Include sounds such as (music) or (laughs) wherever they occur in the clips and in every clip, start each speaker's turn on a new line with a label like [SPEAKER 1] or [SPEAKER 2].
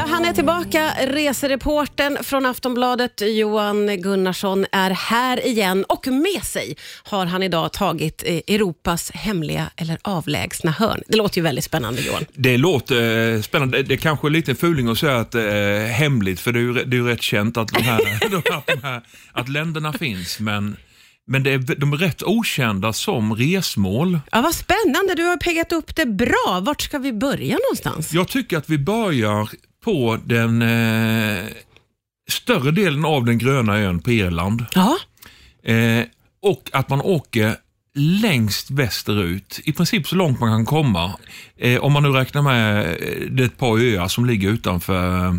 [SPEAKER 1] Ja, han är tillbaka. Resereporten från Aftonbladet, Johan Gunnarsson, är här igen och med sig har han idag tagit eh, Europas hemliga eller avlägsna hörn. Det låter ju väldigt spännande, Johan.
[SPEAKER 2] Det låter eh, spännande. Det är kanske är lite fuling att säga att det är hemligt, för det är ju, det är ju rätt känt att, (laughs) de här, de här, att länderna finns, men men det är, de är rätt okända som resmål.
[SPEAKER 1] Ja, vad spännande, du har peggat upp det bra. Vart ska vi börja någonstans?
[SPEAKER 2] Jag tycker att vi börjar på den eh, större delen av den gröna ön på Irland.
[SPEAKER 1] Ja.
[SPEAKER 2] Eh, och att man åker längst västerut, i princip så långt man kan komma. Eh, om man nu räknar med eh, det ett par öar som ligger utanför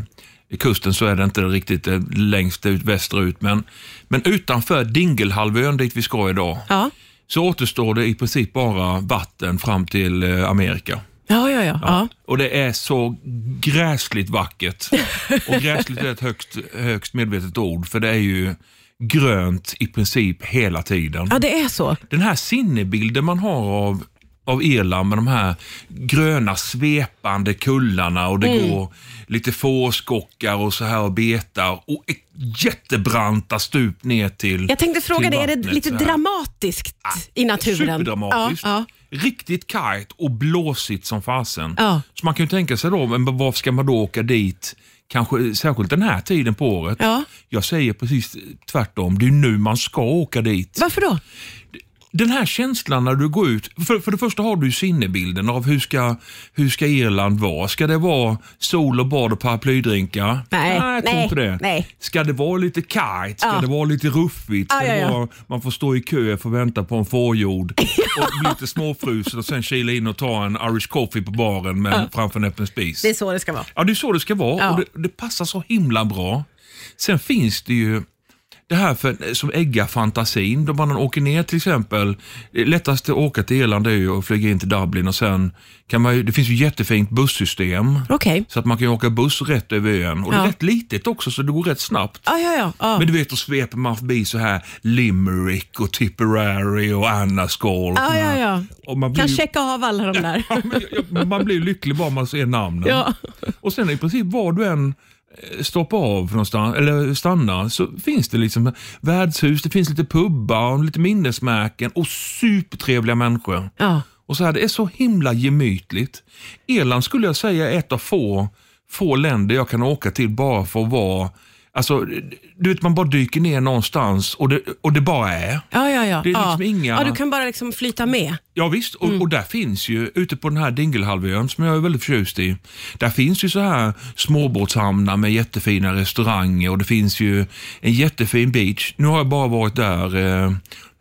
[SPEAKER 2] i kusten så är det inte riktigt eh, längst ut västerut. Men, men utanför Dingelhalvön dit vi ska idag
[SPEAKER 1] Ja.
[SPEAKER 2] så återstår det i princip bara vatten fram till eh, Amerika.
[SPEAKER 1] Ja, ja, ja. ja.
[SPEAKER 2] Och det är så gräsligt vackert. Och gräsligt är ett högst, högst medvetet ord för det är ju grönt i princip hela tiden.
[SPEAKER 1] Ja, det är så.
[SPEAKER 2] Den här sinnebilden man har av, av Irland med de här gröna svepande kullarna och det
[SPEAKER 1] Mm.
[SPEAKER 2] går lite fårskockar och så här och betar och jättebranta stup ner till
[SPEAKER 1] Jag tänkte fråga dig, är det lite
[SPEAKER 2] så här.
[SPEAKER 1] dramatiskt i naturen?
[SPEAKER 2] Superdramatiskt.
[SPEAKER 1] Ja,
[SPEAKER 2] Riktigt kargt och blåsigt som fasen.
[SPEAKER 1] Ja.
[SPEAKER 2] Så man kan ju tänka sig då, men varför ska man då åka dit? Kanske särskilt den här tiden på året.
[SPEAKER 1] Ja.
[SPEAKER 2] Jag säger precis tvärtom. Det är nu man ska åka dit.
[SPEAKER 1] Varför då?
[SPEAKER 2] Den här känslan när du går ut. För, för det första har du sinnebilden av hur ska, hur ska Irland vara? Ska det vara sol och bad och paraplydrinkar?
[SPEAKER 1] Nej, nej,
[SPEAKER 2] inte det.
[SPEAKER 1] nej.
[SPEAKER 2] Ska det vara lite kargt? Ska
[SPEAKER 1] Ja.
[SPEAKER 2] det vara lite ruffigt? Ska
[SPEAKER 1] Ja, ja,
[SPEAKER 2] vara, man får stå i kö för att vänta på en fårjord (laughs) och bli lite småfrusen och sen kila in och ta en Irish coffee på baren med, framför en öppen spis.
[SPEAKER 1] Det är så det ska vara.
[SPEAKER 2] Ja, det är så det ska vara och det, det passar så himla bra. Sen finns det ju det här för, som äggar fantasin. Då man åker ner till exempel, det lättaste att åka till Irland är ju att flyga in till Dublin och sen kan man ju, det finns ju jättefint bussystem.
[SPEAKER 1] Okej.
[SPEAKER 2] Så att man kan åka buss rätt över ön. Och det är
[SPEAKER 1] Ja.
[SPEAKER 2] rätt litet också så det går rätt snabbt.
[SPEAKER 1] Ja, ja, ja. ja.
[SPEAKER 2] Men du vet, då sveper man förbi så här Limerick och Tipperary och Annaskål.
[SPEAKER 1] Ja, ja, ja.
[SPEAKER 2] Och man blir
[SPEAKER 1] Kan checka av alla de (laughs) där.
[SPEAKER 2] Ja, man blir lycklig bara man ser namnen.
[SPEAKER 1] Ja.
[SPEAKER 2] Och sen i princip var du än eh, stoppar av någonstans, eller stannar, så finns det liksom värdshus, det finns lite pubbar, och lite minnesmärken och supertrevliga människor.
[SPEAKER 1] Ja.
[SPEAKER 2] Och så här, det är så himla gemytligt. Irland skulle jag säga är ett av få, få länder jag kan åka till bara för att vara Alltså, du vet man bara dyker ner någonstans och det, och det bara är.
[SPEAKER 1] Ja, ja, ja.
[SPEAKER 2] Det är liksom
[SPEAKER 1] ja.
[SPEAKER 2] inga-
[SPEAKER 1] ja, du kan bara liksom flyta med.
[SPEAKER 2] Ja, visst, och, och där finns ju, ute på den här Dingelhalvön som jag är väldigt förtjust i, där finns ju så här småbåtshamnar med jättefina restauranger och det finns ju en jättefin beach. Nu har jag bara varit där eh,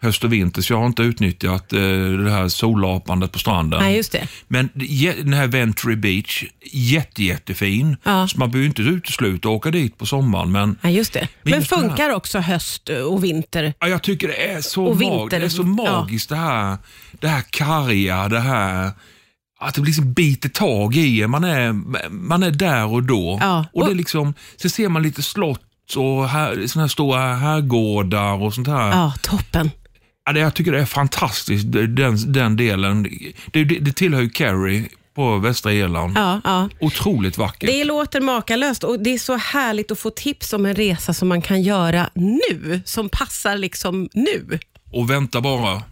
[SPEAKER 2] höst och vinter så jag har inte utnyttjat eh, det här sollapandet på stranden.
[SPEAKER 1] Nej, just det.
[SPEAKER 2] Men den här Ventry Beach, jätte, jättefin.
[SPEAKER 1] Ja.
[SPEAKER 2] Så man behöver inte utesluta att åka dit på sommaren. Men
[SPEAKER 1] Nej, just det. Men
[SPEAKER 2] just det här-
[SPEAKER 1] funkar också höst och vinter?
[SPEAKER 2] Ja, jag tycker det är så, mag- det är så
[SPEAKER 1] ja.
[SPEAKER 2] magiskt det här, det här karga, det här att det liksom biter tag i en. Man är, man är där och då.
[SPEAKER 1] Ja.
[SPEAKER 2] Och det är liksom, så ser man lite slott och här, såna här stora herrgårdar och sånt här.
[SPEAKER 1] Ja, toppen.
[SPEAKER 2] Ja, det, jag tycker det är fantastiskt, den, den delen. Det, det, det tillhör ju Kerry på västra Irland.
[SPEAKER 1] Ja, ja.
[SPEAKER 2] Otroligt vackert.
[SPEAKER 1] Det låter makalöst och det är så härligt att få tips om en resa som man kan göra nu, som passar liksom nu.
[SPEAKER 2] Och vänta bara.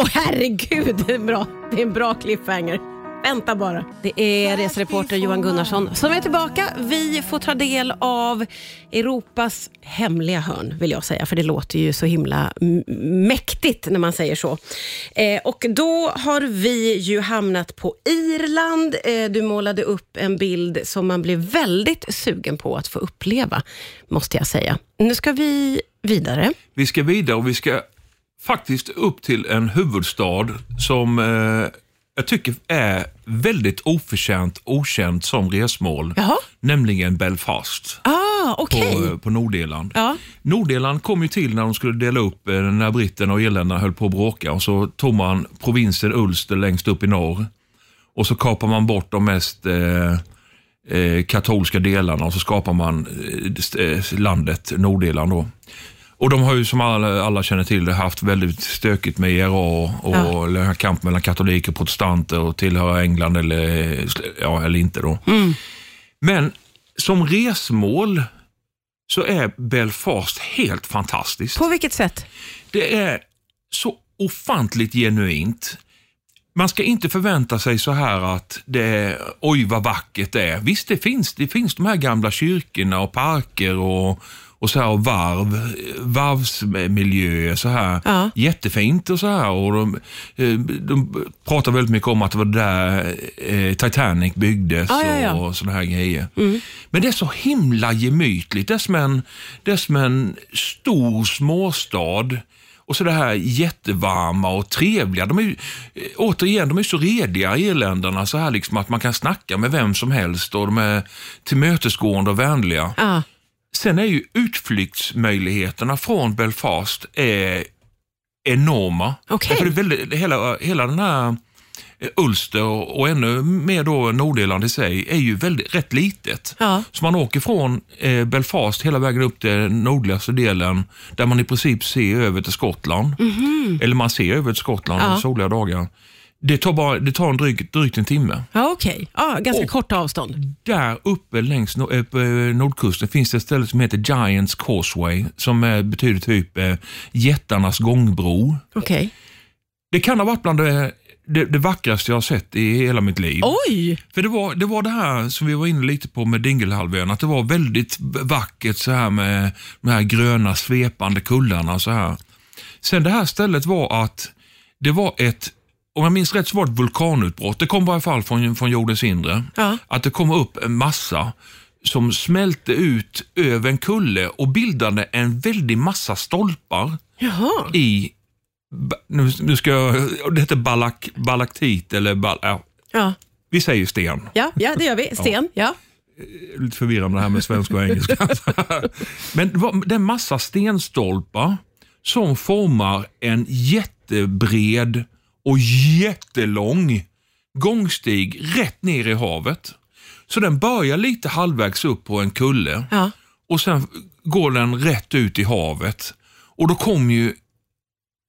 [SPEAKER 1] Åh herregud, det är, bra. det är en bra cliffhanger. Vänta bara. Det är resereporter Johan Gunnarsson som är tillbaka. Vi får ta del av Europas hemliga hörn, vill jag säga, för det låter ju så himla mäktigt när man säger så. Eh, och Då har vi ju hamnat på Irland. Eh, du målade upp en bild som man blir väldigt sugen på att få uppleva, måste jag säga. Nu ska vi vidare.
[SPEAKER 2] Vi ska vidare och vi ska faktiskt upp till en huvudstad som eh, jag tycker är väldigt oförtjänt okänt som resmål.
[SPEAKER 1] Jaha.
[SPEAKER 2] Nämligen Belfast
[SPEAKER 1] Ah, okej.
[SPEAKER 2] på, eh, på Nordirland.
[SPEAKER 1] Ja.
[SPEAKER 2] Nordirland kom ju till när de skulle dela upp, eh, när britterna och irländarna höll på att bråka. Och så tog man provinsen Ulster längst upp i norr. Och så kapar man bort de mest eh, eh, katolska delarna och så skapar man eh, landet Nordirland. Då. Och de har ju som alla, alla känner till det haft väldigt stökigt med IRA och,
[SPEAKER 1] Ja.
[SPEAKER 2] kamp mellan katoliker och protestanter och tillhöra England eller, ja, eller inte. då. Men som resmål så är Belfast helt fantastiskt.
[SPEAKER 1] På vilket sätt?
[SPEAKER 2] Det är så ofantligt genuint. Man ska inte förvänta sig så här att det är, oj vad vackert det är. Visst, det finns, det finns de här gamla kyrkorna och parker och, och så här och varv, varvsmiljöer så här.
[SPEAKER 1] Ja.
[SPEAKER 2] Jättefint och så här. Och de, eh, de pratar väldigt mycket om att det var där eh, Titanic byggdes
[SPEAKER 1] Ja, ja,
[SPEAKER 2] och sådana här grejer. Men det är så himla gemytligt. Det är som en, det är som en stor småstad. Och så det här jättevarma och trevliga. De är ju, eh, återigen, de är så rediga irländarna, så här liksom att man kan snacka med vem som helst och de är tillmötesgående och vänliga.
[SPEAKER 1] Ja.
[SPEAKER 2] Sen är ju utflyktsmöjligheterna från Belfast är enorma. För det är väldigt, hela, hela den här eh, Ulster och, ännu mer då Nordirland i sig är ju väldigt, rätt litet.
[SPEAKER 1] Ja.
[SPEAKER 2] Så man åker från eh, Belfast hela vägen upp till nordligaste delen där man i princip ser över till Skottland. Eller man ser över till Skottland
[SPEAKER 1] ja.
[SPEAKER 2] soliga dagar. Det tar, bara, det tar en dryg, drygt en timme.
[SPEAKER 1] Ja, okej. Ja, ganska
[SPEAKER 2] Och-
[SPEAKER 1] korta avstånd.
[SPEAKER 2] Där uppe längs no- eh, på, eh, nordkusten finns det ett ställe som heter Giants Causeway som eh, betyder typ eh, jättarnas gångbro.
[SPEAKER 1] Okej.
[SPEAKER 2] Det kan ha varit bland det, det, det vackraste jag har sett i hela mitt liv.
[SPEAKER 1] Oj!
[SPEAKER 2] För det var, det var det här som vi var inne lite på med Dingelhalvön, att det var väldigt vackert så här med de här gröna svepande kullarna. Så här. Sen det här stället var att det var ett, om jag minns rätt så var det ett vulkanutbrott. Det kom i varje fall från, från jordens inre.
[SPEAKER 1] Ja.
[SPEAKER 2] Att det kom upp en massa som smälte ut över en kulle och bildade en väldig massa stolpar
[SPEAKER 1] Jaha.
[SPEAKER 2] i, nu, nu ska jag, det heter balak, balaktit eller bal, ja,
[SPEAKER 1] Ja.
[SPEAKER 2] vi säger sten.
[SPEAKER 1] Ja, ja, det gör vi. Sten, ja.
[SPEAKER 2] Lite förvirrande det här med svenska och engelska. (laughs) Men det är en massa stenstolpar som formar en jättebred och jättelång gångstig rätt ner i havet. Så den börjar lite halvvägs upp på en kulle
[SPEAKER 1] ja.
[SPEAKER 2] och sen går den rätt ut i havet. Och då kommer ju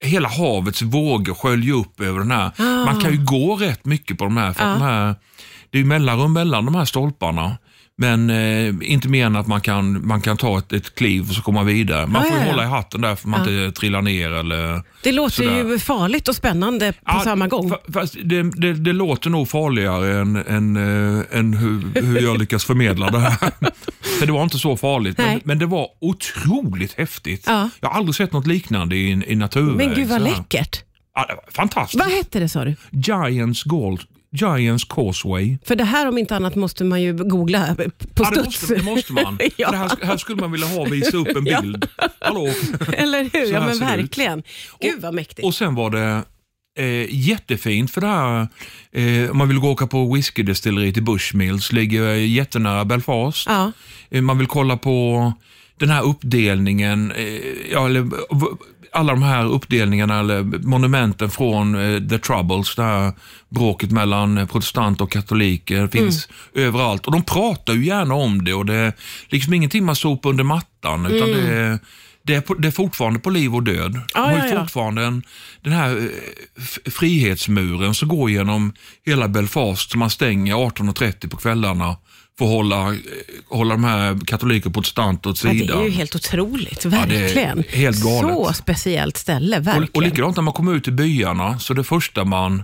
[SPEAKER 2] hela havets vågor skölja upp över den här.
[SPEAKER 1] Ah.
[SPEAKER 2] Man kan ju gå rätt mycket på de här, för
[SPEAKER 1] Ja.
[SPEAKER 2] de här det är mellanrum mellan de här stolparna. Men eh, inte mer än att man kan, man kan ta ett, ett kliv och så komma vidare. Man
[SPEAKER 1] Ah,
[SPEAKER 2] får
[SPEAKER 1] ja, ja.
[SPEAKER 2] hålla i hatten där för att man inte trillar ner. Eller,
[SPEAKER 1] Det låter
[SPEAKER 2] Sådär.
[SPEAKER 1] ju farligt och spännande på
[SPEAKER 2] Ja,
[SPEAKER 1] samma gång.
[SPEAKER 2] fa- Fast det, det, det låter nog farligare än, än, eh, än hur, hur jag lyckas förmedla det här. (laughs) För det var inte så farligt, men, men det var otroligt häftigt.
[SPEAKER 1] Ja.
[SPEAKER 2] Jag har aldrig sett något liknande i, i naturväg.
[SPEAKER 1] Men gud vad läckert.
[SPEAKER 2] Ja, fantastiskt.
[SPEAKER 1] Vad hette det sa du?
[SPEAKER 2] Giants, Gold, Giants Causeway.
[SPEAKER 1] För det här om inte annat måste man ju googla på
[SPEAKER 2] Ja, det,
[SPEAKER 1] studs.
[SPEAKER 2] måste, det måste man. (laughs)
[SPEAKER 1] ja.
[SPEAKER 2] här, här skulle man vilja ha visa upp en bild. Hallå? (laughs)
[SPEAKER 1] Eller hur? Ja men verkligen. Gud vad mäktigt.
[SPEAKER 2] Och sen var det eh, jättefint för det här, eh, om man vill gå och åka på whiskydestilleriet i Bushmills, ligger eh, jättenära Belfast.
[SPEAKER 1] ja.
[SPEAKER 2] Eh, Man vill kolla på den här uppdelningen, eh, ja, eller, alla de här uppdelningarna eller monumenten från eh, The Troubles, det här bråket mellan eh, protestant och katoliker finns överallt. Och de pratar ju gärna om det och det är liksom ingenting man sopar under mattan utan det, är, det, är på, det är fortfarande på liv och död.
[SPEAKER 1] Ja,
[SPEAKER 2] de har
[SPEAKER 1] ja, ja.
[SPEAKER 2] fortfarande en, den här eh, frihetsmuren som går genom hela Belfast som man stänger 18.30 på kvällarna för att hålla, eh, hålla de här katoliker och protestanter åt
[SPEAKER 1] Ja, det
[SPEAKER 2] sidan.
[SPEAKER 1] är ju helt otroligt. Verkligen.
[SPEAKER 2] helt galet.
[SPEAKER 1] Så speciellt ställe, verkligen.
[SPEAKER 2] och, och likadant när man kommer ut i byarna, så det första man,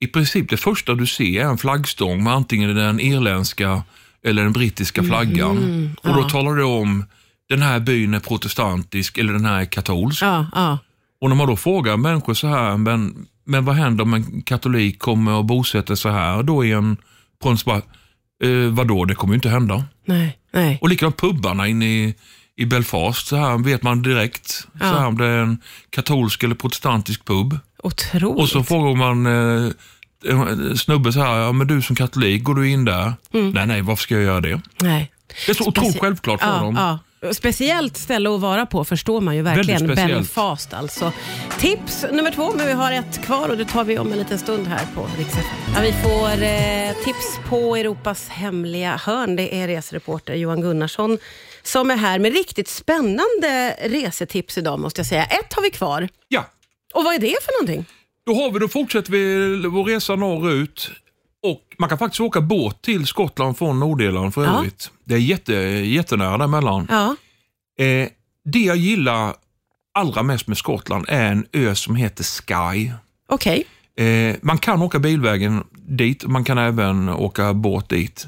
[SPEAKER 2] i princip det första du ser är en flaggstång med antingen den irländska eller den brittiska flaggan. och då
[SPEAKER 1] Mm, ja.
[SPEAKER 2] talar det om den här byn är protestantisk eller den här är katolsk.
[SPEAKER 1] Ja, ja.
[SPEAKER 2] Och när man då frågar människor så här, men, men vad händer om en katolik kommer och bosätter sig här då i en, på en spart, eh, vadå, det kommer ju inte hända.
[SPEAKER 1] Nej, nej.
[SPEAKER 2] Och likadant pubbarna inne i, i Belfast, så här vet man direkt så
[SPEAKER 1] Ja.
[SPEAKER 2] här, om det är en katolsk eller protestantisk pub.
[SPEAKER 1] Otroligt.
[SPEAKER 2] Och så frågar man eh, en snubbe så här, ja, men du som katolik, går du in där? Nej, nej, varför ska jag göra det?
[SPEAKER 1] nej.
[SPEAKER 2] Det är så otroligt självklart för
[SPEAKER 1] Ja,
[SPEAKER 2] dem.
[SPEAKER 1] ja. Speciellt ställe att vara på förstår man ju verkligen.
[SPEAKER 2] Väldigt speciellt.
[SPEAKER 1] Belfast alltså. Tips nummer två, men vi har ett kvar och det tar vi om en liten stund här på Rix FM. ja, Vi får eh, tips på Europas hemliga hörn. Det är resereporter Johan Gunnarsson som är här med riktigt spännande resetips idag måste jag säga. Ett har vi kvar.
[SPEAKER 2] Ja,
[SPEAKER 1] Och vad är det för någonting?
[SPEAKER 2] då har vi, då fortsätter vi vår resa norrut Och Man kan faktiskt åka båt till Skottland från Nordirland för
[SPEAKER 1] Ja.
[SPEAKER 2] övrigt. Det är jätte, jättenära däremellan.
[SPEAKER 1] Ja.
[SPEAKER 2] Eh, det jag gillar allra mest med Skottland är en ö som heter Skye.
[SPEAKER 1] Okej.
[SPEAKER 2] Eh, man kan åka bilvägen dit, man kan även åka båt dit.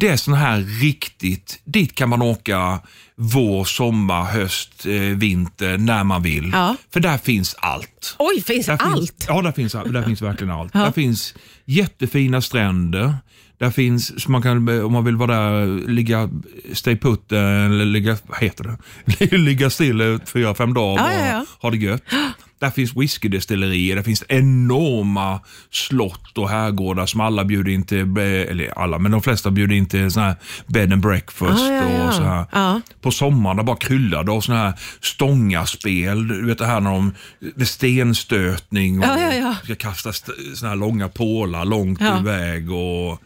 [SPEAKER 2] Det är sån här riktigt, dit kan man åka vår, sommar, höst, eh, vinter, när man vill.
[SPEAKER 1] Ja.
[SPEAKER 2] För där finns allt.
[SPEAKER 1] Oj, finns
[SPEAKER 2] Där
[SPEAKER 1] allt?
[SPEAKER 2] Finns, ja, där finns, där finns verkligen allt.
[SPEAKER 1] Ja.
[SPEAKER 2] Där finns jättefina stränder. Där finns, så man kan, om man vill vara där, ligga, stay put, eh, eller ligga, vad heter det? (laughs) ligga still i fyra, fem dagar och
[SPEAKER 1] ja, ja.
[SPEAKER 2] ha det gött. (gasps) Där finns whiskydestillerier, där finns enorma slott och herrgårdar som alla bjuder in till, eller alla, men de flesta bjuder in till sån här bed and breakfast
[SPEAKER 1] Ja, ja, ja.
[SPEAKER 2] och så här.
[SPEAKER 1] Ja.
[SPEAKER 2] På sommaren där bara kryllade av såna här stångaspel. Du vet det här när de, med stenstötning och
[SPEAKER 1] ja.
[SPEAKER 2] ska kasta st- såna här långa pålar långt iväg och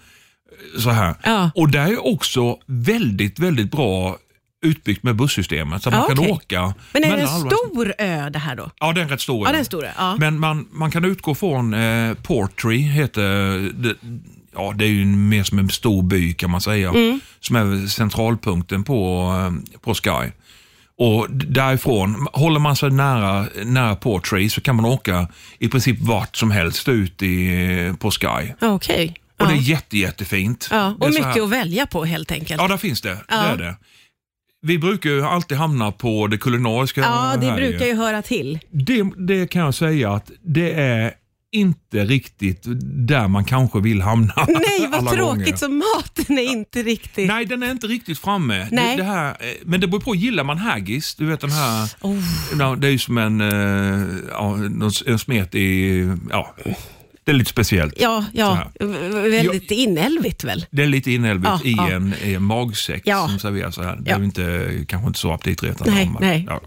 [SPEAKER 2] så här. Och det är också väldigt, väldigt bra utbyggt med bussystemet så
[SPEAKER 1] Ja,
[SPEAKER 2] man kan
[SPEAKER 1] okej.
[SPEAKER 2] åka.
[SPEAKER 1] Men är det en stor ö det här då?
[SPEAKER 2] Ja, det är en rätt stor.
[SPEAKER 1] Ja,
[SPEAKER 2] ö.
[SPEAKER 1] stor. Ja.
[SPEAKER 2] Men man, man kan utgå från eh, Portree, heter det, ja, det är ju mer som en stor by kan man säga,
[SPEAKER 1] Mm.
[SPEAKER 2] som är centralpunkten på, eh, på Sky. Och därifrån, håller man sig nära, nära Portree så kan man åka i princip vart som helst ut i, på Sky.
[SPEAKER 1] Okej.
[SPEAKER 2] Och
[SPEAKER 1] Ja.
[SPEAKER 2] det är jätte, jättefint.
[SPEAKER 1] Ja, och mycket
[SPEAKER 2] här-
[SPEAKER 1] att välja på helt enkelt.
[SPEAKER 2] Ja, där finns det.
[SPEAKER 1] Ja.
[SPEAKER 2] det, är det. Vi brukar ju alltid hamna på det kulinariska.
[SPEAKER 1] Ja, det
[SPEAKER 2] här
[SPEAKER 1] brukar ju höra till.
[SPEAKER 2] det, det kan jag säga att det är inte riktigt där man kanske vill hamna. (laughs)
[SPEAKER 1] Nej, vad tråkigt.
[SPEAKER 2] gånger.
[SPEAKER 1] Så maten är inte riktigt...
[SPEAKER 2] Nej, den är inte riktigt framme.
[SPEAKER 1] Nej.
[SPEAKER 2] Det, det här, eh, men det beror på, gillar man haggis, du vet den här,
[SPEAKER 1] Oh.
[SPEAKER 2] det är ju som en, eh, ja, en smet i, ja, det är lite speciellt.
[SPEAKER 1] Ja, ja. väldigt inälvigt väl?
[SPEAKER 2] Det är lite inälvigt
[SPEAKER 1] Ja,
[SPEAKER 2] i,
[SPEAKER 1] ja.
[SPEAKER 2] En, i en magsäck
[SPEAKER 1] Ja.
[SPEAKER 2] som serveras så här. Det
[SPEAKER 1] Ja.
[SPEAKER 2] är inte, kanske inte så aptitretande.
[SPEAKER 1] Nej, nej.
[SPEAKER 2] Ja.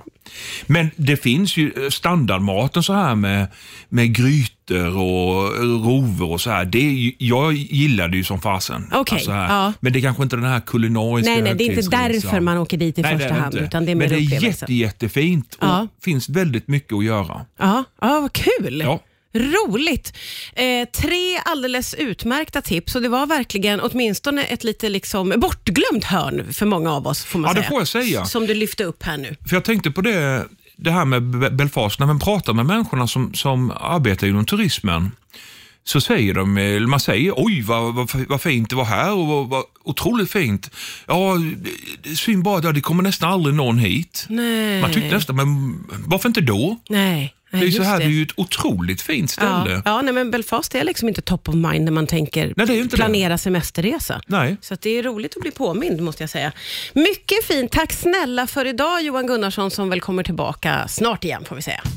[SPEAKER 2] Men det finns ju eh, standardmaten så här med, med grytor och rover och så här. Det är jag gillar det ju som fasen.
[SPEAKER 1] Okej,
[SPEAKER 2] Alltså
[SPEAKER 1] ja.
[SPEAKER 2] Men det är kanske inte den här kulinariska
[SPEAKER 1] Nej, nej, det är inte därför man åker dit i
[SPEAKER 2] Nej,
[SPEAKER 1] första hand, utan det är
[SPEAKER 2] Men det är jätte, jättefint och
[SPEAKER 1] Ja.
[SPEAKER 2] finns väldigt mycket att göra.
[SPEAKER 1] Ja, ja vad kul.
[SPEAKER 2] Ja.
[SPEAKER 1] Roligt. Eh, tre alldeles utmärkta tips och det var verkligen åtminstone ett lite liksom bortglömt hörn för många av oss. Får man
[SPEAKER 2] Ja, det
[SPEAKER 1] säga.
[SPEAKER 2] får jag säga.
[SPEAKER 1] Som du lyfte upp här nu.
[SPEAKER 2] För jag tänkte på det, det här med Be- Belfast, när man pratar med människorna som, som arbetar inom turismen, så säger de, man säger oj vad, vad, vad fint det var här och vad, vad otroligt fint. Ja, det- det synd bara det kommer nästan aldrig någon hit.
[SPEAKER 1] Nej.
[SPEAKER 2] Man tyckte nästan, men varför inte då?
[SPEAKER 1] Nej,
[SPEAKER 2] Det är, ju så här,
[SPEAKER 1] det.
[SPEAKER 2] det är ju ett otroligt fint
[SPEAKER 1] Ja,
[SPEAKER 2] ställe.
[SPEAKER 1] ja nej, men Belfast är liksom inte top of mind när man tänker
[SPEAKER 2] Nej, det är ju inte
[SPEAKER 1] planera semesterresa.
[SPEAKER 2] Nej.
[SPEAKER 1] Så det är roligt att bli påmind måste jag säga. Mycket fint. Tack snälla för idag Johan Gunnarsson som väl kommer tillbaka snart igen får vi säga.